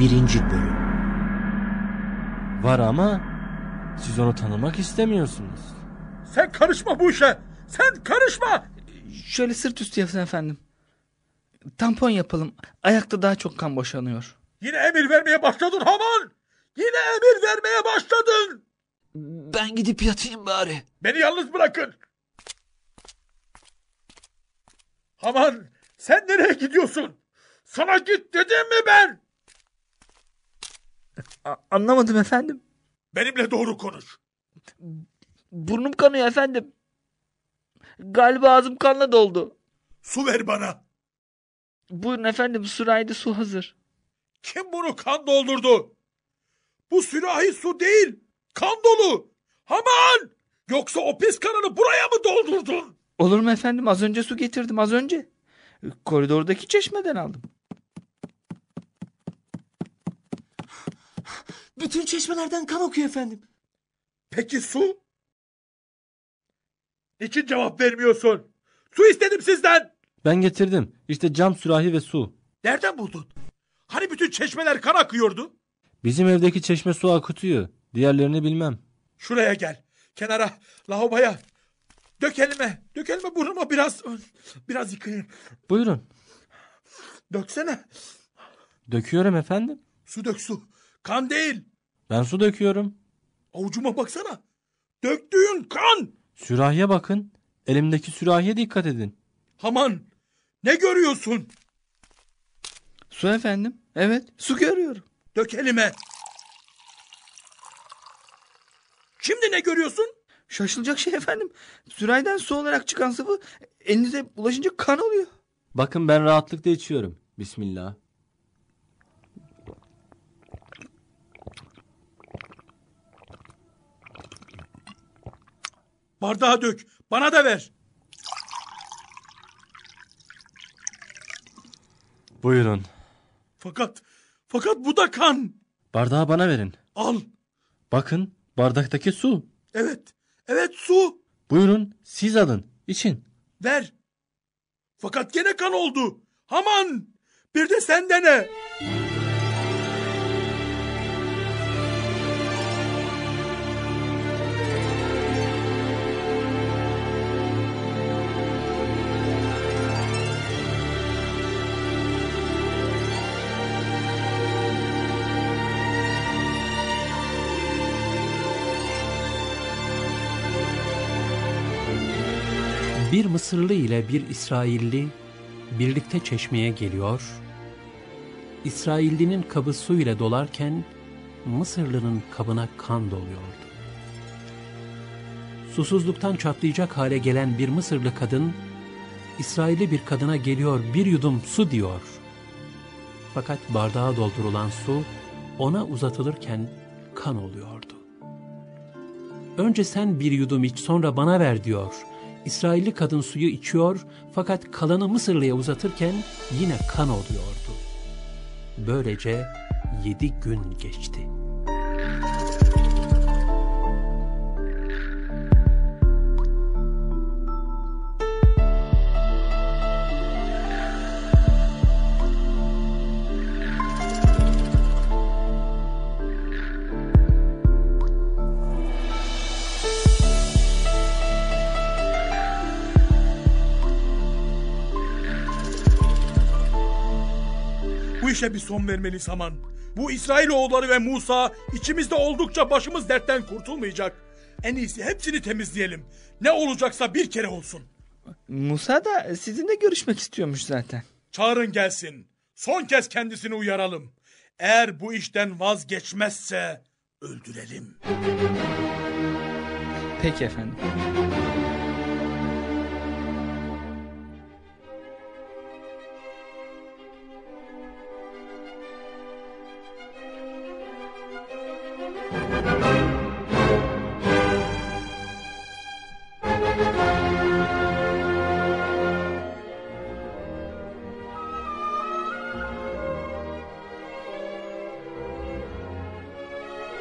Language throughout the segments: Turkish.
birinci bölüm. Var ama siz onu tanımak istemiyorsunuz. Sen karışma bu işe. Sen karışma. Şöyle sırt üstü yatın efendim. Tampon yapalım. Ayakta daha çok kan boşanıyor. Yine emir vermeye başladın Haman. Yine emir vermeye başladın. Ben gidip yatayım bari. Beni yalnız bırakın. Haman sen nereye gidiyorsun? Sana git dedim mi ben? A- anlamadım efendim. Benimle doğru konuş. Burnum kanıyor efendim. Galiba ağzım kanla doldu. Su ver bana. Buyurun efendim sürahide su hazır. Kim bunu kan doldurdu? Bu sürahi su değil. Kan dolu. Haman! Yoksa o pis kanını buraya mı doldurdun? Olur mu efendim az önce su getirdim az önce. Koridordaki çeşmeden aldım. Bütün çeşmelerden kan okuyor efendim. Peki su? Niçin cevap vermiyorsun? Su istedim sizden. Ben getirdim. İşte cam sürahi ve su. Nereden buldun? Hani bütün çeşmeler kan akıyordu? Bizim evdeki çeşme su akıtıyor. Diğerlerini bilmem. Şuraya gel. Kenara, lavaboya. Dök elime. Dök elime burnuma biraz. Biraz yıkayayım. Buyurun. Döksene. Döküyorum efendim. Su dök su. Kan değil. Ben su döküyorum. Avucuma baksana. Döktüğün kan. Sürahiye bakın. Elimdeki sürahiye dikkat edin. Haman. Ne görüyorsun? Su efendim. Evet su görüyorum. Dök elime. Şimdi ne görüyorsun? Şaşılacak şey efendim. Sürahiden su olarak çıkan sıvı elinize ulaşınca kan oluyor. Bakın ben rahatlıkla içiyorum. Bismillah. Bardağa dök. Bana da ver. Buyurun. Fakat, fakat bu da kan. Bardağı bana verin. Al. Bakın bardaktaki su. Evet. Evet su. Buyurun siz alın. için. Ver. Fakat gene kan oldu. Haman. Bir de sen dene. Bir Mısırlı ile bir İsrailli birlikte çeşmeye geliyor. İsraillinin kabı su ile dolarken Mısırlı'nın kabına kan doluyordu. Susuzluktan çatlayacak hale gelen bir Mısırlı kadın, İsrailli bir kadına geliyor bir yudum su diyor. Fakat bardağa doldurulan su ona uzatılırken kan oluyordu. Önce sen bir yudum iç sonra bana ver diyor. İsrailli kadın suyu içiyor fakat kalanı Mısırlı'ya uzatırken yine kan oluyordu. Böylece yedi gün geçti. Bu işe bir son vermeliyiz Haman. Bu İsrailoğulları ve Musa içimizde oldukça başımız dertten kurtulmayacak. En iyisi hepsini temizleyelim. Ne olacaksa bir kere olsun. Musa da sizinle görüşmek istiyormuş zaten. Çağırın gelsin. Son kez kendisini uyaralım. Eğer bu işten vazgeçmezse öldürelim. Peki efendim.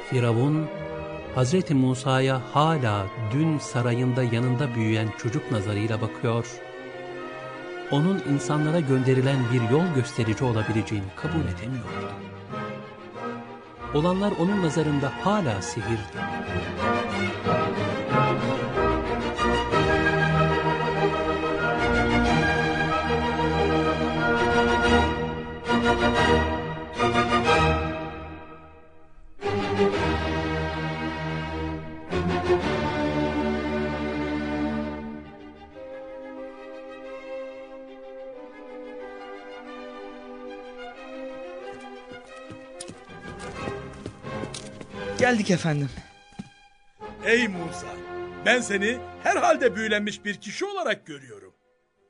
Firavun, Hazreti Musa'ya hala dün sarayında yanında büyüyen çocuk nazarıyla bakıyor, onun insanlara gönderilen bir yol gösterici olabileceğini kabul edemiyordu. olanlar onun nazarında hala sihirdi. Geldik efendim. Ey Musa, ben seni herhalde büyülenmiş bir kişi olarak görüyorum.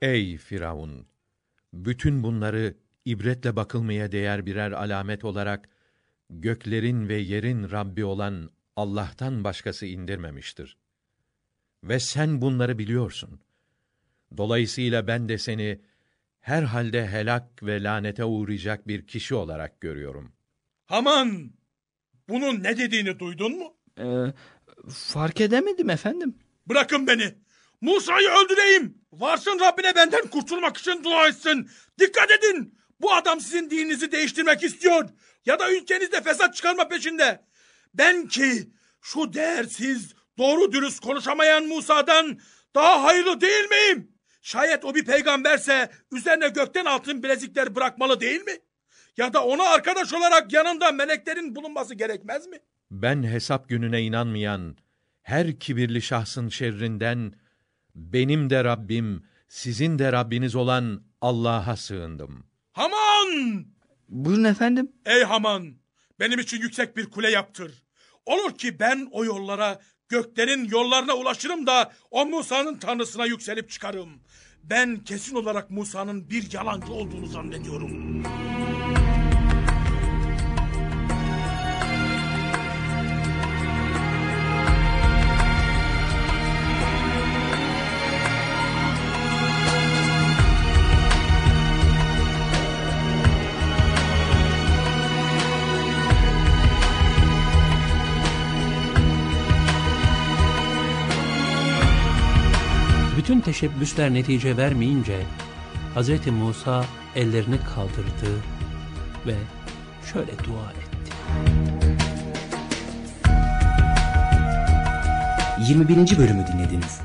Ey Firavun! Bütün bunları ibretle bakılmaya değer birer alamet olarak göklerin ve yerin Rabbi olan Allah'tan başkası indirmemiştir. Ve sen bunları biliyorsun. Dolayısıyla ben de seni herhalde helak ve lanete uğrayacak bir kişi olarak görüyorum. Haman, bunun ne dediğini duydun mu? Ee, fark edemedim efendim. Bırakın beni. Musa'yı öldüreyim. Varsın Rabbine benden kurtulmak için dua etsin. Dikkat edin. Bu adam sizin dininizi değiştirmek istiyor. Ya da ülkenizde fesat çıkarma peşinde. Ben ki şu değersiz, doğru dürüst konuşamayan Musa'dan daha hayırlı değil miyim? Şayet o bir peygamberse üzerine gökten altın bilezikler bırakmalı değil mi? Ya da ona arkadaş olarak yanında meleklerin bulunması gerekmez mi? Ben hesap gününe inanmayan her kibirli şahsın şerrinden benim de Rabbim, sizin de Rabbiniz olan Allah'a sığındım. Haman! Buyurun efendim. Ey Haman! Benim için yüksek bir kule yaptır. Olur ki ben o yollara, göklerin yollarına ulaşırım da o Musa'nın tanrısına yükselip çıkarım. Ben kesin olarak Musa'nın bir yalancı olduğunu zannediyorum. Bütün teşebbüsler netice vermeyince Hz. Musa ellerini kaldırdı ve şöyle dua etti. 21. bölümü dinlediniz.